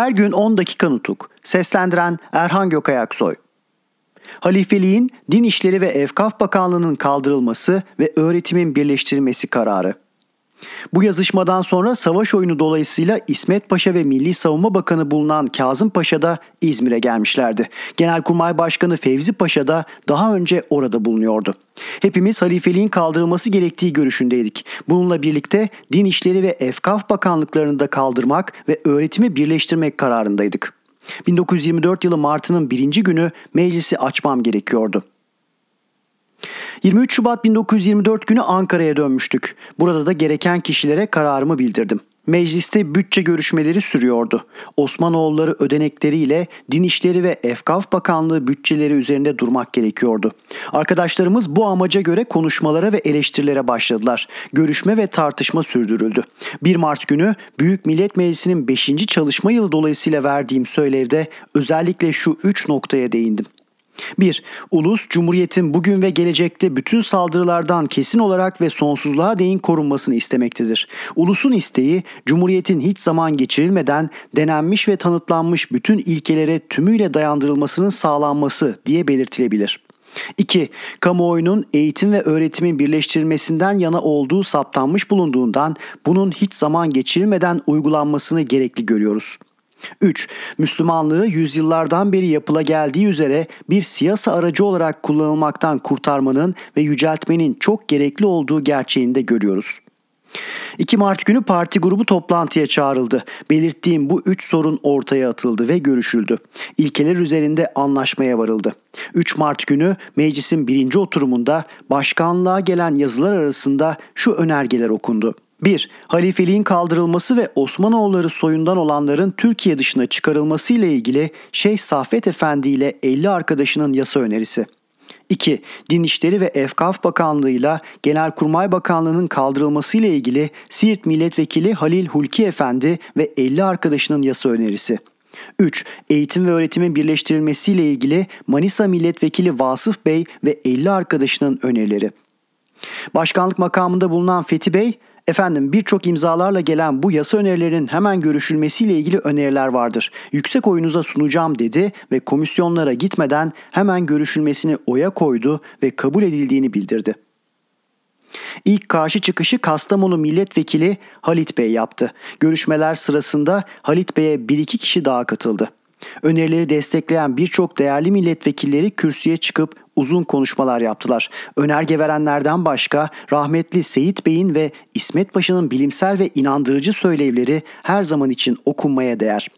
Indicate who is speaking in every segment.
Speaker 1: Her gün 10 dakika nutuk. Seslendiren Erhan Gökayaksoy. Halifeliğin Din İşleri ve Evkaf Bakanlığı'nın kaldırılması ve öğretimin birleştirilmesi kararı. Bu yazışmadan sonra savaş oyunu dolayısıyla İsmet Paşa ve Milli Savunma Bakanı bulunan Kazım Paşa da İzmir'e gelmişlerdi. Genelkurmay Başkanı Fevzi Paşa da daha önce orada bulunuyordu. Hepimiz halifeliğin kaldırılması gerektiği görüşündeydik. Bununla birlikte Din İşleri ve Efkaf Bakanlıklarını da kaldırmak ve öğretimi birleştirmek kararındaydık. 1924 yılı Mart'ının birinci günü meclisi açmam gerekiyordu. 23 Şubat 1924 günü Ankara'ya dönmüştük. Burada da gereken kişilere kararımı bildirdim. Mecliste bütçe görüşmeleri sürüyordu. Osmanoğulları ödenekleriyle Din İşleri ve Efkaf Bakanlığı bütçeleri üzerinde durmak gerekiyordu. Arkadaşlarımız bu amaca göre konuşmalara ve eleştirilere başladılar. Görüşme ve tartışma sürdürüldü. 1 Mart günü Büyük Millet Meclisi'nin 5. çalışma yılı dolayısıyla verdiğim söylevde özellikle şu 3 noktaya değindim. 1. Ulus, Cumhuriyet'in bugün ve gelecekte bütün saldırılardan kesin olarak ve sonsuzluğa değin korunmasını istemektedir. Ulusun isteği, Cumhuriyet'in hiç zaman geçirilmeden denenmiş ve tanıtlanmış bütün ilkelere tümüyle dayandırılmasının sağlanması diye belirtilebilir. 2. Kamuoyunun eğitim ve öğretimin birleştirilmesinden yana olduğu saptanmış bulunduğundan bunun hiç zaman geçirilmeden uygulanmasını gerekli görüyoruz. 3. Müslümanlığı yüzyıllardan beri yapıla geldiği üzere bir siyasa aracı olarak kullanılmaktan kurtarmanın ve yüceltmenin çok gerekli olduğu gerçeğini de görüyoruz. 2 Mart günü parti grubu toplantıya çağrıldı. Belirttiğim bu üç sorun ortaya atıldı ve görüşüldü. İlkeler üzerinde anlaşmaya varıldı. 3 Mart günü meclisin birinci oturumunda başkanlığa gelen yazılar arasında şu önergeler okundu. 1. Halifeliğin kaldırılması ve Osmanoğulları soyundan olanların Türkiye dışına çıkarılması ile ilgili Şeyh Saffet Efendi ile 50 arkadaşının yasa önerisi. 2. Din İşleri ve Efkaf Bakanlığı ile Genelkurmay Bakanlığı'nın kaldırılması ile ilgili Siirt Milletvekili Halil Hulki Efendi ve 50 arkadaşının yasa önerisi. 3. Eğitim ve öğretimin birleştirilmesi ile ilgili Manisa Milletvekili Vasıf Bey ve 50 arkadaşının önerileri. Başkanlık makamında bulunan Fethi Bey, Efendim birçok imzalarla gelen bu yasa önerilerinin hemen görüşülmesiyle ilgili öneriler vardır. Yüksek oyunuza sunacağım dedi ve komisyonlara gitmeden hemen görüşülmesini oya koydu ve kabul edildiğini bildirdi. İlk karşı çıkışı Kastamonu Milletvekili Halit Bey yaptı. Görüşmeler sırasında Halit Bey'e bir iki kişi daha katıldı. Önerileri destekleyen birçok değerli milletvekilleri kürsüye çıkıp uzun konuşmalar yaptılar. Önerge verenlerden başka rahmetli Seyit Bey'in ve İsmet Paşa'nın bilimsel ve inandırıcı söylevleri her zaman için okunmaya değer.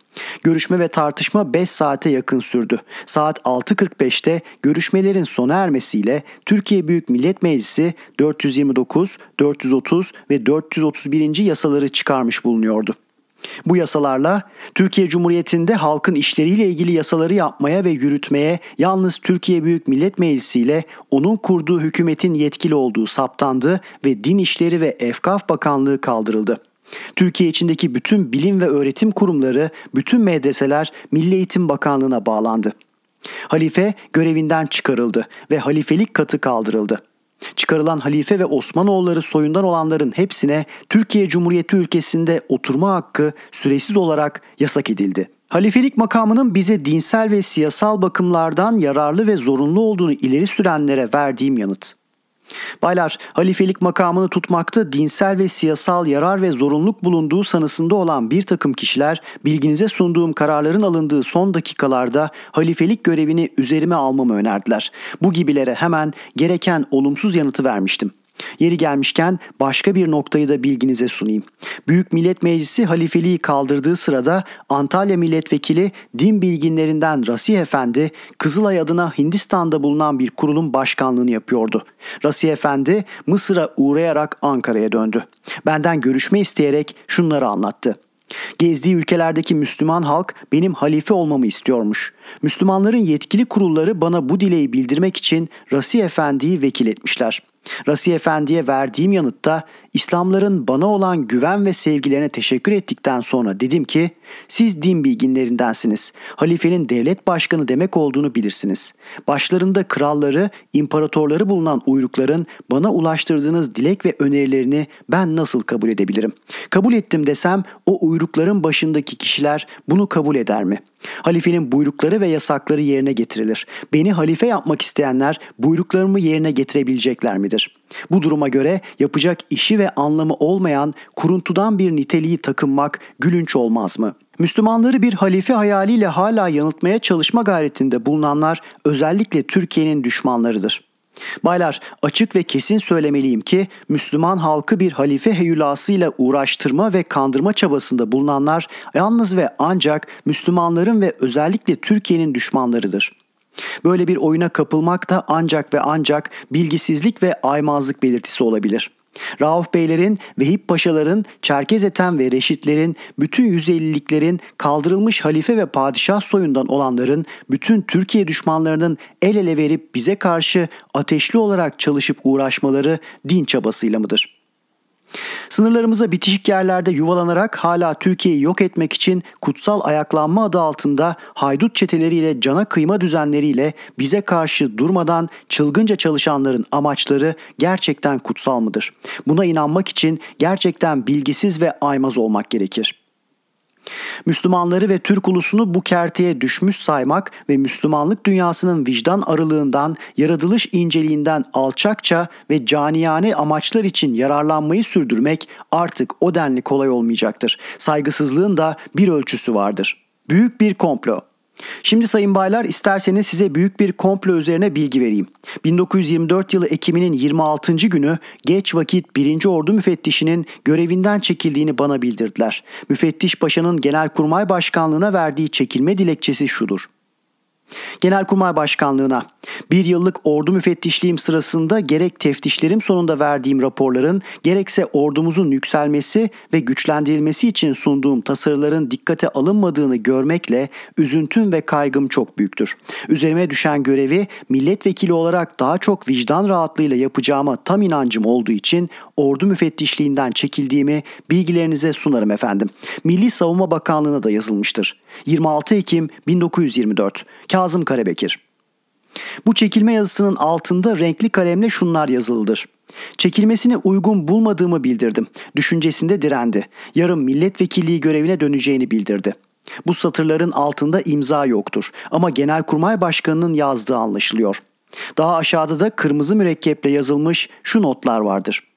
Speaker 1: Görüşme ve tartışma 5 saate yakın sürdü. Saat 6.45'te görüşmelerin sona ermesiyle Türkiye Büyük Millet Meclisi 429, 430 ve 431. yasaları çıkarmış bulunuyordu. Bu yasalarla Türkiye Cumhuriyeti'nde halkın işleriyle ilgili yasaları yapmaya ve yürütmeye yalnız Türkiye Büyük Millet Meclisi ile onun kurduğu hükümetin yetkili olduğu saptandı ve Din İşleri ve Efkaf Bakanlığı kaldırıldı. Türkiye içindeki bütün bilim ve öğretim kurumları, bütün medreseler Milli Eğitim Bakanlığı'na bağlandı. Halife görevinden çıkarıldı ve halifelik katı kaldırıldı. Çıkarılan halife ve Osmanoğulları soyundan olanların hepsine Türkiye Cumhuriyeti ülkesinde oturma hakkı süresiz olarak yasak edildi. Halifelik makamının bize dinsel ve siyasal bakımlardan yararlı ve zorunlu olduğunu ileri sürenlere verdiğim yanıt. Baylar, halifelik makamını tutmakta dinsel ve siyasal yarar ve zorunluluk bulunduğu sanısında olan bir takım kişiler bilginize sunduğum kararların alındığı son dakikalarda halifelik görevini üzerime almamı önerdiler. Bu gibilere hemen gereken olumsuz yanıtı vermiştim. Yeri gelmişken başka bir noktayı da bilginize sunayım. Büyük Millet Meclisi halifeliği kaldırdığı sırada Antalya Milletvekili din bilginlerinden Rasih Efendi Kızılay adına Hindistan'da bulunan bir kurulun başkanlığını yapıyordu. Rasih Efendi Mısır'a uğrayarak Ankara'ya döndü. Benden görüşme isteyerek şunları anlattı. Gezdiği ülkelerdeki Müslüman halk benim halife olmamı istiyormuş. Müslümanların yetkili kurulları bana bu dileği bildirmek için Rasi Efendi'yi vekil etmişler. Rasi Efendi'ye verdiğim yanıtta İslamların bana olan güven ve sevgilerine teşekkür ettikten sonra dedim ki siz din bilginlerindensiniz. Halifenin devlet başkanı demek olduğunu bilirsiniz. Başlarında kralları, imparatorları bulunan uyrukların bana ulaştırdığınız dilek ve önerilerini ben nasıl kabul edebilirim? Kabul ettim desem o uyrukların başındaki kişiler bunu kabul eder mi?'' Halifenin buyrukları ve yasakları yerine getirilir. Beni halife yapmak isteyenler buyruklarımı yerine getirebilecekler midir? Bu duruma göre yapacak işi ve anlamı olmayan kuruntudan bir niteliği takınmak gülünç olmaz mı? Müslümanları bir halife hayaliyle hala yanıltmaya çalışma gayretinde bulunanlar özellikle Türkiye'nin düşmanlarıdır. Baylar açık ve kesin söylemeliyim ki Müslüman halkı bir halife heyulasıyla uğraştırma ve kandırma çabasında bulunanlar yalnız ve ancak Müslümanların ve özellikle Türkiye'nin düşmanlarıdır. Böyle bir oyuna kapılmak da ancak ve ancak bilgisizlik ve aymazlık belirtisi olabilir.'' Rauf Beylerin, Vehip Paşaların, Çerkez Ethem ve Reşitlerin, bütün 150'liklerin, kaldırılmış halife ve padişah soyundan olanların, bütün Türkiye düşmanlarının el ele verip bize karşı ateşli olarak çalışıp uğraşmaları din çabasıyla mıdır?'' Sınırlarımıza bitişik yerlerde yuvalanarak hala Türkiye'yi yok etmek için kutsal ayaklanma adı altında haydut çeteleriyle cana kıyma düzenleriyle bize karşı durmadan çılgınca çalışanların amaçları gerçekten kutsal mıdır? Buna inanmak için gerçekten bilgisiz ve aymaz olmak gerekir.'' Müslümanları ve Türk ulusunu bu kerteye düşmüş saymak ve Müslümanlık dünyasının vicdan arılığından, yaratılış inceliğinden alçakça ve caniyane amaçlar için yararlanmayı sürdürmek artık o denli kolay olmayacaktır. Saygısızlığın da bir ölçüsü vardır. Büyük bir komplo. Şimdi sayın baylar isterseniz size büyük bir komplo üzerine bilgi vereyim. 1924 yılı Ekim'inin 26. günü geç vakit 1. Ordu müfettişinin görevinden çekildiğini bana bildirdiler. Müfettiş Paşa'nın Genelkurmay Başkanlığına verdiği çekilme dilekçesi şudur. Genelkurmay Başkanlığına bir yıllık ordu müfettişliğim sırasında gerek teftişlerim sonunda verdiğim raporların gerekse ordumuzun yükselmesi ve güçlendirilmesi için sunduğum tasarıların dikkate alınmadığını görmekle üzüntüm ve kaygım çok büyüktür. Üzerime düşen görevi milletvekili olarak daha çok vicdan rahatlığıyla yapacağıma tam inancım olduğu için ordu müfettişliğinden çekildiğimi bilgilerinize sunarım efendim. Milli Savunma Bakanlığı'na da yazılmıştır. 26 Ekim 1924 Kazım Karabekir bu çekilme yazısının altında renkli kalemle şunlar yazılıdır. Çekilmesini uygun bulmadığımı bildirdim. Düşüncesinde direndi. Yarın milletvekilliği görevine döneceğini bildirdi. Bu satırların altında imza yoktur ama Genelkurmay Başkanı'nın yazdığı anlaşılıyor. Daha aşağıda da kırmızı mürekkeple yazılmış şu notlar vardır.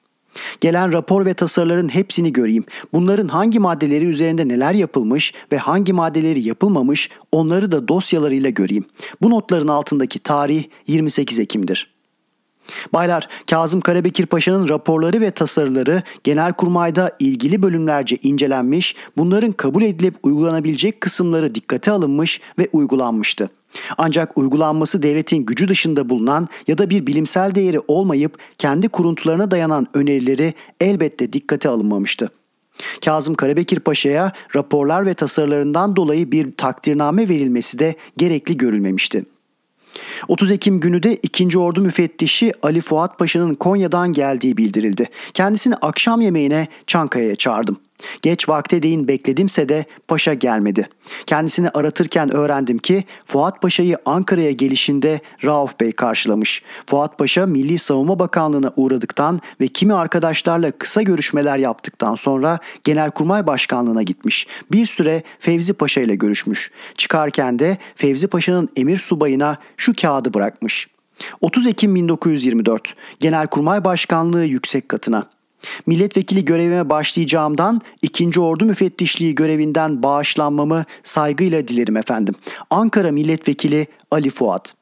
Speaker 1: Gelen rapor ve tasarıların hepsini göreyim. Bunların hangi maddeleri üzerinde neler yapılmış ve hangi maddeleri yapılmamış onları da dosyalarıyla göreyim. Bu notların altındaki tarih 28 Ekim'dir. Baylar, Kazım Karabekir Paşa'nın raporları ve tasarıları Genelkurmay'da ilgili bölümlerce incelenmiş, bunların kabul edilip uygulanabilecek kısımları dikkate alınmış ve uygulanmıştı. Ancak uygulanması devletin gücü dışında bulunan ya da bir bilimsel değeri olmayıp kendi kuruntularına dayanan önerileri elbette dikkate alınmamıştı. Kazım Karabekir Paşa'ya raporlar ve tasarılarından dolayı bir takdirname verilmesi de gerekli görülmemişti. 30 Ekim günü de 2. Ordu Müfettişi Ali Fuat Paşa'nın Konya'dan geldiği bildirildi. Kendisini akşam yemeğine Çankaya'ya çağırdım. Geç vakte değin bekledimse de paşa gelmedi. Kendisini aratırken öğrendim ki Fuat Paşa'yı Ankara'ya gelişinde Rauf Bey karşılamış. Fuat Paşa Milli Savunma Bakanlığı'na uğradıktan ve kimi arkadaşlarla kısa görüşmeler yaptıktan sonra Genelkurmay Başkanlığı'na gitmiş. Bir süre Fevzi Paşa ile görüşmüş. Çıkarken de Fevzi Paşa'nın emir subayına şu kağıdı bırakmış. 30 Ekim 1924 Genelkurmay Başkanlığı yüksek katına Milletvekili görevime başlayacağımdan ikinci ordu müfettişliği görevinden bağışlanmamı saygıyla dilerim efendim. Ankara Milletvekili Ali Fuat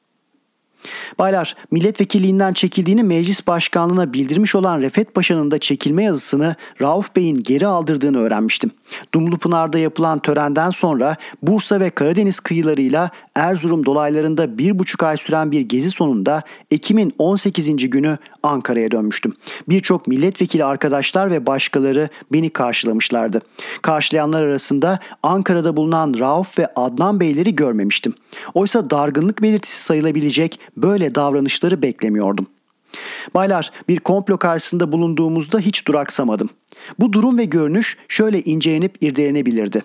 Speaker 1: Baylar, milletvekilliğinden çekildiğini meclis başkanlığına bildirmiş olan Refet Paşa'nın da çekilme yazısını Rauf Bey'in geri aldırdığını öğrenmiştim. Dumlupınar'da yapılan törenden sonra Bursa ve Karadeniz kıyılarıyla Erzurum dolaylarında bir buçuk ay süren bir gezi sonunda Ekim'in 18. günü Ankara'ya dönmüştüm. Birçok milletvekili arkadaşlar ve başkaları beni karşılamışlardı. Karşılayanlar arasında Ankara'da bulunan Rauf ve Adnan Beyleri görmemiştim. Oysa dargınlık belirtisi sayılabilecek böyle davranışları beklemiyordum. Baylar bir komplo karşısında bulunduğumuzda hiç duraksamadım. Bu durum ve görünüş şöyle incelenip irdelenebilirdi.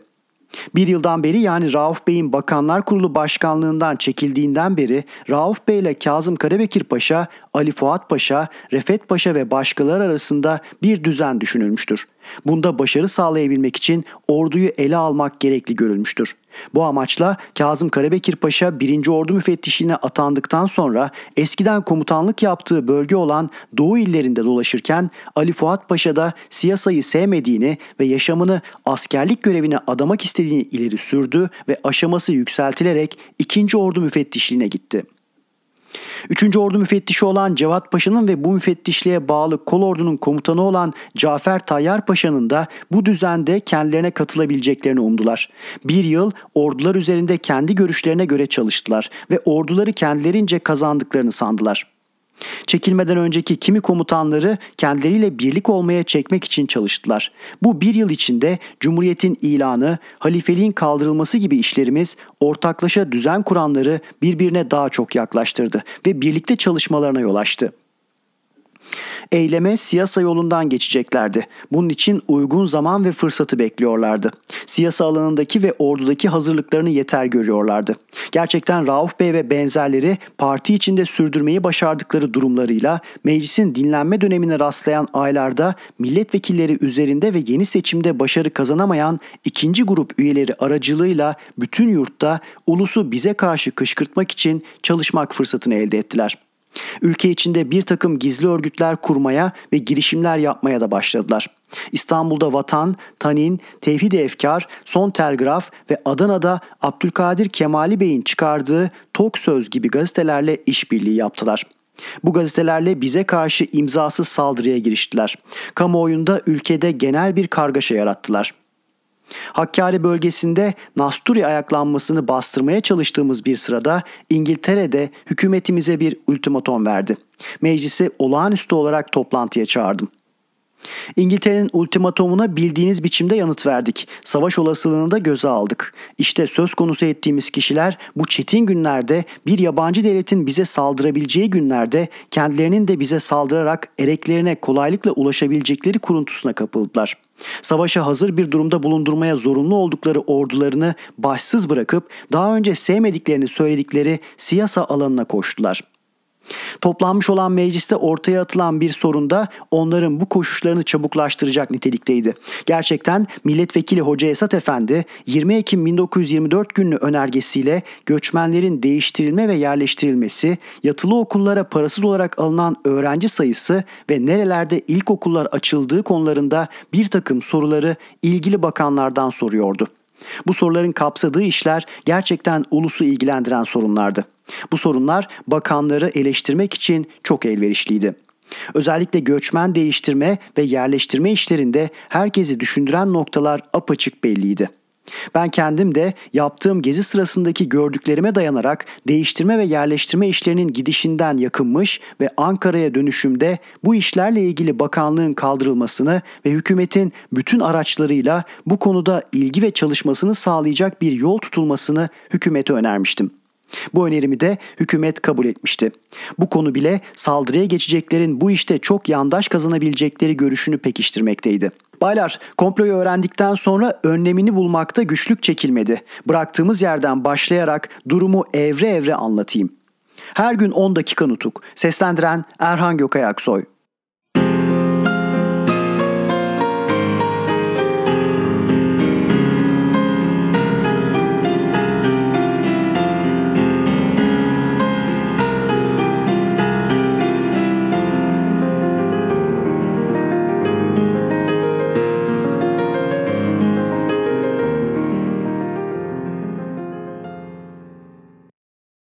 Speaker 1: Bir yıldan beri yani Rauf Bey'in Bakanlar Kurulu Başkanlığından çekildiğinden beri Rauf Bey ile Kazım Karabekir Paşa, Ali Fuat Paşa, Refet Paşa ve başkaları arasında bir düzen düşünülmüştür. Bunda başarı sağlayabilmek için orduyu ele almak gerekli görülmüştür. Bu amaçla Kazım Karabekir Paşa 1. Ordu müfettişliğine atandıktan sonra eskiden komutanlık yaptığı bölge olan Doğu illerinde dolaşırken Ali Fuat Paşa da siyasayı sevmediğini ve yaşamını askerlik görevine adamak istediğini ileri sürdü ve aşaması yükseltilerek 2. Ordu müfettişliğine gitti. Üçüncü Ordu müfettişi olan Cevat Paşa'nın ve bu müfettişliğe bağlı kol ordunun komutanı olan Cafer Tayyar Paşa'nın da bu düzende kendilerine katılabileceklerini umdular. Bir yıl ordular üzerinde kendi görüşlerine göre çalıştılar ve orduları kendilerince kazandıklarını sandılar. Çekilmeden önceki kimi komutanları kendileriyle birlik olmaya çekmek için çalıştılar. Bu bir yıl içinde Cumhuriyet'in ilanı, halifeliğin kaldırılması gibi işlerimiz ortaklaşa düzen kuranları birbirine daha çok yaklaştırdı ve birlikte çalışmalarına yol açtı eyleme siyasa yolundan geçeceklerdi. Bunun için uygun zaman ve fırsatı bekliyorlardı. Siyasa alanındaki ve ordudaki hazırlıklarını yeter görüyorlardı. Gerçekten Rauf Bey ve benzerleri parti içinde sürdürmeyi başardıkları durumlarıyla meclisin dinlenme dönemine rastlayan aylarda milletvekilleri üzerinde ve yeni seçimde başarı kazanamayan ikinci grup üyeleri aracılığıyla bütün yurtta ulusu bize karşı kışkırtmak için çalışmak fırsatını elde ettiler. Ülke içinde bir takım gizli örgütler kurmaya ve girişimler yapmaya da başladılar. İstanbul'da Vatan, Tanin, Tevhid-i Efkar, Son Telgraf ve Adana'da Abdülkadir Kemali Bey'in çıkardığı Tok Söz gibi gazetelerle işbirliği yaptılar. Bu gazetelerle bize karşı imzasız saldırıya giriştiler. Kamuoyunda ülkede genel bir kargaşa yarattılar. Hakkari bölgesinde Nasturi ayaklanmasını bastırmaya çalıştığımız bir sırada İngiltere'de hükümetimize bir ultimatom verdi. Meclisi olağanüstü olarak toplantıya çağırdım. İngiltere'nin ultimatomuna bildiğiniz biçimde yanıt verdik. Savaş olasılığını da göze aldık. İşte söz konusu ettiğimiz kişiler bu çetin günlerde bir yabancı devletin bize saldırabileceği günlerde kendilerinin de bize saldırarak ereklerine kolaylıkla ulaşabilecekleri kuruntusuna kapıldılar.'' Savaşa hazır bir durumda bulundurmaya zorunlu oldukları ordularını başsız bırakıp daha önce sevmediklerini söyledikleri siyasa alanına koştular. Toplanmış olan mecliste ortaya atılan bir sorunda onların bu koşuşlarını çabuklaştıracak nitelikteydi. Gerçekten milletvekili Hoca Esat Efendi 20 Ekim 1924 günlü önergesiyle göçmenlerin değiştirilme ve yerleştirilmesi, yatılı okullara parasız olarak alınan öğrenci sayısı ve nerelerde ilkokullar açıldığı konularında bir takım soruları ilgili bakanlardan soruyordu. Bu soruların kapsadığı işler gerçekten ulusu ilgilendiren sorunlardı. Bu sorunlar bakanları eleştirmek için çok elverişliydi. Özellikle göçmen değiştirme ve yerleştirme işlerinde herkesi düşündüren noktalar apaçık belliydi. Ben kendim de yaptığım gezi sırasındaki gördüklerime dayanarak değiştirme ve yerleştirme işlerinin gidişinden yakınmış ve Ankara'ya dönüşümde bu işlerle ilgili bakanlığın kaldırılmasını ve hükümetin bütün araçlarıyla bu konuda ilgi ve çalışmasını sağlayacak bir yol tutulmasını hükümete önermiştim. Bu önerimi de hükümet kabul etmişti. Bu konu bile saldırıya geçeceklerin bu işte çok yandaş kazanabilecekleri görüşünü pekiştirmekteydi. Baylar, komployu öğrendikten sonra önlemini bulmakta güçlük çekilmedi. Bıraktığımız yerden başlayarak durumu evre evre anlatayım. Her gün 10 dakika nutuk. Seslendiren Erhan Gökayaksoy.